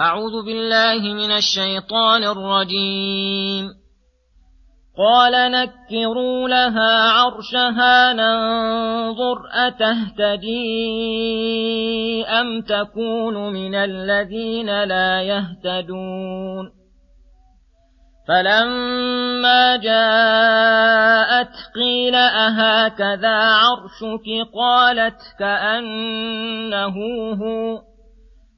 أعوذ بالله من الشيطان الرجيم. قال نكروا لها عرشها ننظر أتهتدي أم تكون من الذين لا يهتدون. فلما جاءت قيل أهكذا عرشك؟ قالت كأنه هو.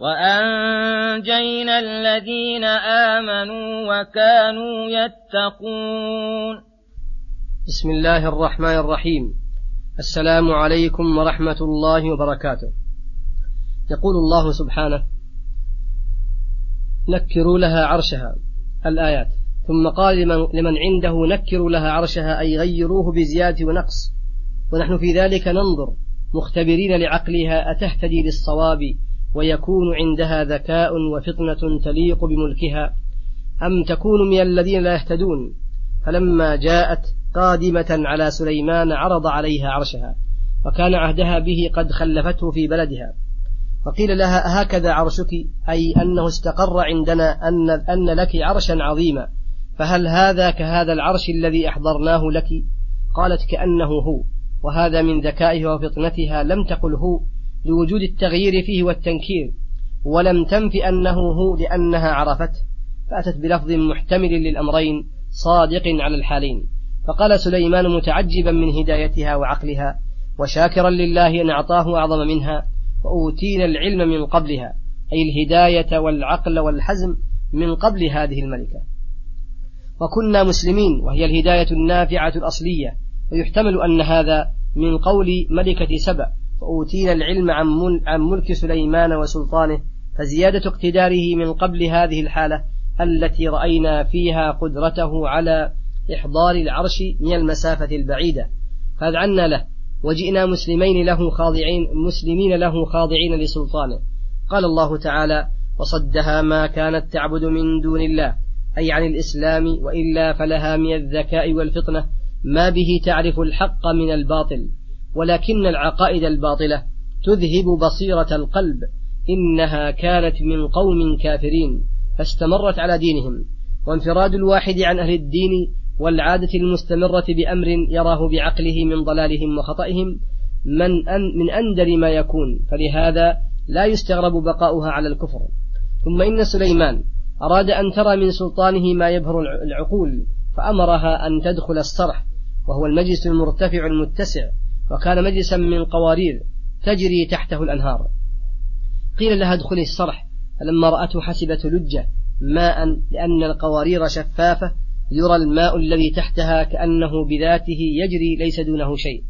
وأنجينا الذين آمنوا وكانوا يتقون. بسم الله الرحمن الرحيم. السلام عليكم ورحمة الله وبركاته. يقول الله سبحانه نكروا لها عرشها الآيات. ثم قال لمن, عنده نكروا لها عرشها أي غيروه بزيادة ونقص. ونحن في ذلك ننظر مختبرين لعقلها أتهتدي للصواب ويكون عندها ذكاء وفطنة تليق بملكها. أم تكون من الذين لا يهتدون؟ فلما جاءت قادمة على سليمان عرض عليها عرشها وكان عهدها به قد خلفته في بلدها. فقيل لها هكذا عرشك؟ أي أنه استقر عندنا أن, أن لك عرشا عظيما. فهل هذا كهذا العرش الذي أحضرناه لك؟ قالت كأنه هو وهذا من ذكائها وفطنتها لم تقل هو. لوجود التغيير فيه والتنكير ولم تنف أنه هو لأنها عرفته فأتت بلفظ محتمل للأمرين صادق على الحالين. فقال سليمان متعجبا من هدايتها وعقلها وشاكرا لله أن أعطاه أعظم منها وأوتينا العلم من قبلها أي الهداية والعقل والحزم من قبل هذه الملكة. وكنا مسلمين وهي الهداية النافعة الأصلية ويحتمل أن هذا من قول ملكة سبأ وأوتينا العلم عن ملك سليمان وسلطانه فزيادة اقتداره من قبل هذه الحالة التي رأينا فيها قدرته على إحضار العرش من المسافة البعيدة. فأذعنا له وجئنا مسلمين له خاضعين مسلمين له خاضعين لسلطانه. قال الله تعالى وصدها ما كانت تعبد من دون الله أي عن الإسلام وإلا فلها من الذكاء والفطنة ما به تعرف الحق من الباطل. ولكن العقائد الباطلة تذهب بصيرة القلب. إنها كانت من قوم كافرين فاستمرت على دينهم. وانفراد الواحد عن أهل الدين والعادة المستمرة بأمر يراه بعقله من ضلالهم وخطئهم من, أن من أندر ما يكون. فلهذا لا يستغرب بقاؤها على الكفر. ثم إن سليمان أراد أن ترى من سلطانه ما يبهر العقول فأمرها أن تدخل الصرح وهو المجلس المرتفع المتسع. وكان مجلسا من قوارير تجري تحته الأنهار. قيل لها ادخلي الصرح. فلما رأته حسبت لجة ماء لأن القوارير شفافة يرى الماء الذي تحتها كأنه بذاته يجري ليس دونه شيء.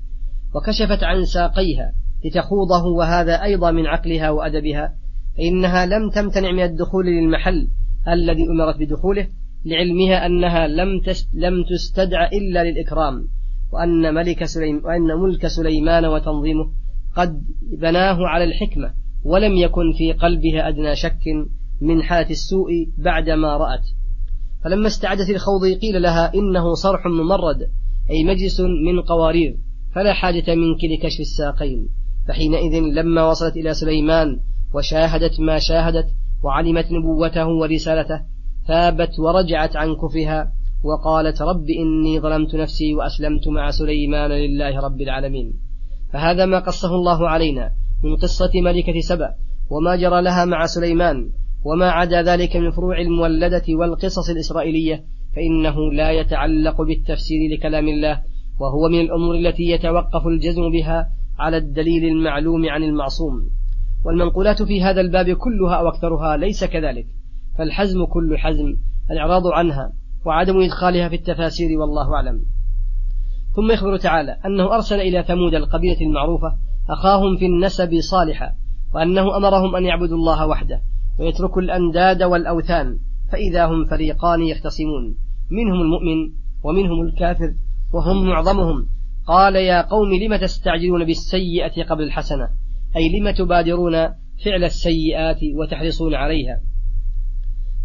وكشفت عن ساقيها لتخوضه وهذا أيضا من عقلها وأدبها. فإنها لم تمتنع من الدخول للمحل الذي أمرت بدخوله لعلمها أنها لم لم تستدع إلا للإكرام. وأن ملك سليم وأن ملك سليمان وتنظيمه قد بناه على الحكمة ولم يكن في قلبها أدنى شك من حالة السوء بعدما رأت. فلما استعدت الخوض قيل لها إنه صرح ممرد أي مجلس من قوارير فلا حاجة منك لكشف الساقين. فحينئذ لما وصلت إلى سليمان وشاهدت ما شاهدت وعلمت نبوته ورسالته ثابت ورجعت عن كفها وقالت رب إني ظلمت نفسي وأسلمت مع سليمان لله رب العالمين. فهذا ما قصه الله علينا من قصة ملكة سبأ وما جرى لها مع سليمان وما عدا ذلك من فروع المولدة والقصص الإسرائيلية فإنه لا يتعلق بالتفسير لكلام الله وهو من الأمور التي يتوقف الجزم بها على الدليل المعلوم عن المعصوم. والمنقولات في هذا الباب كلها أو أكثرها ليس كذلك فالحزم كل حزم الإعراض عنها. وعدم إدخالها في التفاسير والله أعلم. ثم يخبر تعالى أنه أرسل إلى ثمود القبيلة المعروفة أخاهم في النسب صالحا وأنه أمرهم أن يعبدوا الله وحده ويتركوا الأنداد والأوثان فإذا هم فريقان يختصمون. منهم المؤمن ومنهم الكافر وهم معظمهم. قال يا قوم لم تستعجلون بالسيئة قبل الحسنة؟ أي لم تبادرون فعل السيئات وتحرصون عليها؟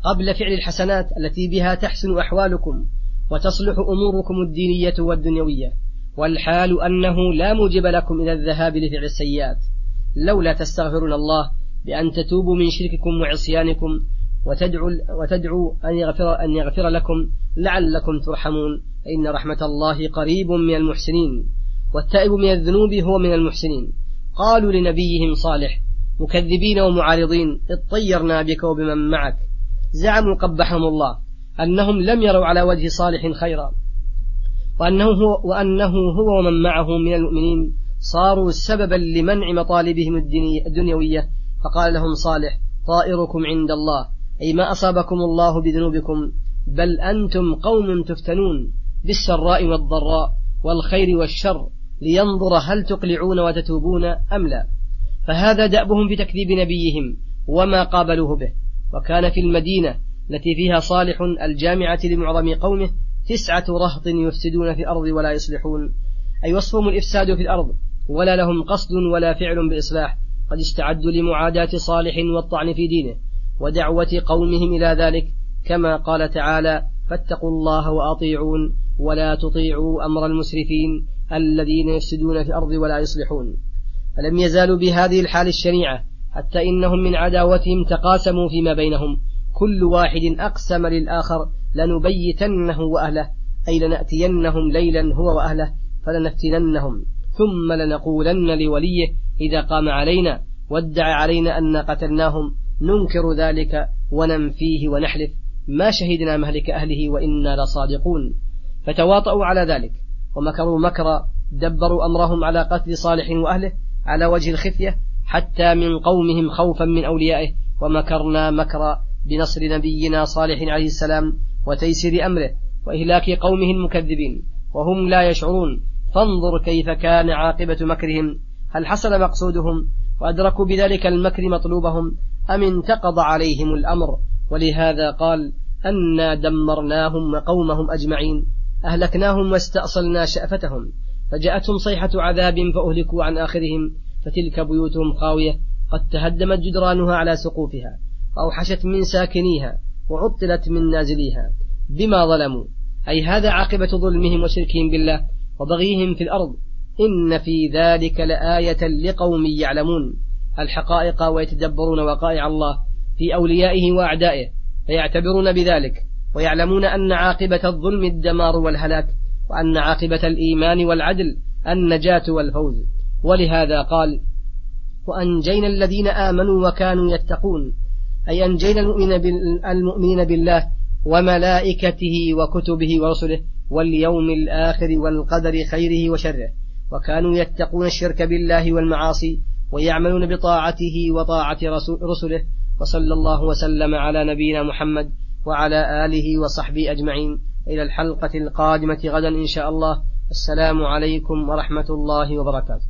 قبل فعل الحسنات التي بها تحسن أحوالكم وتصلح أموركم الدينية والدنيوية. والحال أنه لا موجب لكم إلى الذهاب لفعل السيئات. لولا تستغفرون الله بأن تتوبوا من شرككم وعصيانكم وتدعوا, وتدعوا أن, يغفر أن يغفر لكم لعلكم ترحمون. فإن رحمة الله قريب من المحسنين. والتائب من الذنوب هو من المحسنين. قالوا لنبيهم صالح مكذبين ومعارضين اطيرنا بك وبمن معك. زعموا قبحهم الله أنهم لم يروا على وجه صالح خيرا وأنه هو, وأنه هو ومن معه من المؤمنين صاروا سببا لمنع مطالبهم الدنيوية فقال لهم صالح طائركم عند الله أي ما أصابكم الله بذنوبكم بل أنتم قوم تفتنون بالسراء والضراء والخير والشر لينظر هل تقلعون وتتوبون أم لا. فهذا دأبهم في تكذيب نبيهم وما قابلوه به. وكان في المدينة التي فيها صالح الجامعة لمعظم قومه تسعة رهط يفسدون في الأرض ولا يصلحون. أي وصفهم الإفساد في الأرض ولا لهم قصد ولا فعل بإصلاح. قد استعدوا لمعاداة صالح والطعن في دينه ودعوة قومهم إلى ذلك. كما قال تعالى فاتقوا الله وأطيعون ولا تطيعوا أمر المسرفين الذين يفسدون في الأرض ولا يصلحون. فلم يزالوا بهذه الحال الشنيعة حتى إنهم من عداوتهم تقاسموا فيما بينهم. كل واحد أقسم للآخر لنبيتنه وأهله أي لنأتينهم ليلا هو وأهله فلنفتننهم. ثم لنقولن لوليه إذا قام علينا وادعى علينا أن قتلناهم ننكر ذلك وننفيه ونحلف. ما شهدنا مهلك أهله وإنا لصادقون. فتواطؤوا على ذلك ومكروا مكرا دبروا أمرهم على قتل صالح وأهله على وجه الخفية حتى من قومهم خوفا من أوليائه ومكرنا مكرا بنصر نبينا صالح عليه السلام وتيسير أمره وإهلاك قومه المكذبين وهم لا يشعرون. فانظر كيف كان عاقبة مكرهم. هل حصل مقصودهم؟ وأدركوا بذلك المكر مطلوبهم؟ أم انتقض عليهم الأمر؟ ولهذا قال أنا دمرناهم وقومهم أجمعين. أهلكناهم واستأصلنا شأفتهم. فجاءتهم صيحة عذاب فأهلكوا عن آخرهم. فتلك بيوتهم خاوية. قد تهدمت جدرانها على سقوفها وأوحشت من ساكنيها وعطلت من نازليها. بما ظلموا. أي هذا عاقبة ظلمهم وشركهم بالله وبغيهم في الأرض. إن في ذلك لآية لقوم يعلمون. الحقائق ويتدبرون وقائع الله في أوليائه وأعدائه فيعتبرون بذلك ويعلمون أن عاقبة الظلم الدمار والهلاك وأن عاقبة الإيمان والعدل النجاة والفوز. ولهذا قال وأنجينا الذين آمنوا وكانوا يتقون. أي أنجينا المؤمنين بالله وملائكته وكتبه ورسله واليوم الآخر والقدر خيره وشره. وكانوا يتقون الشرك بالله والمعاصي ويعملون بطاعته وطاعة رسله. وصلى الله وسلم على نبينا محمد وعلى آله وصحبه أجمعين. إلى الحلقة القادمة غدا إن شاء الله. السلام عليكم ورحمة الله وبركاته.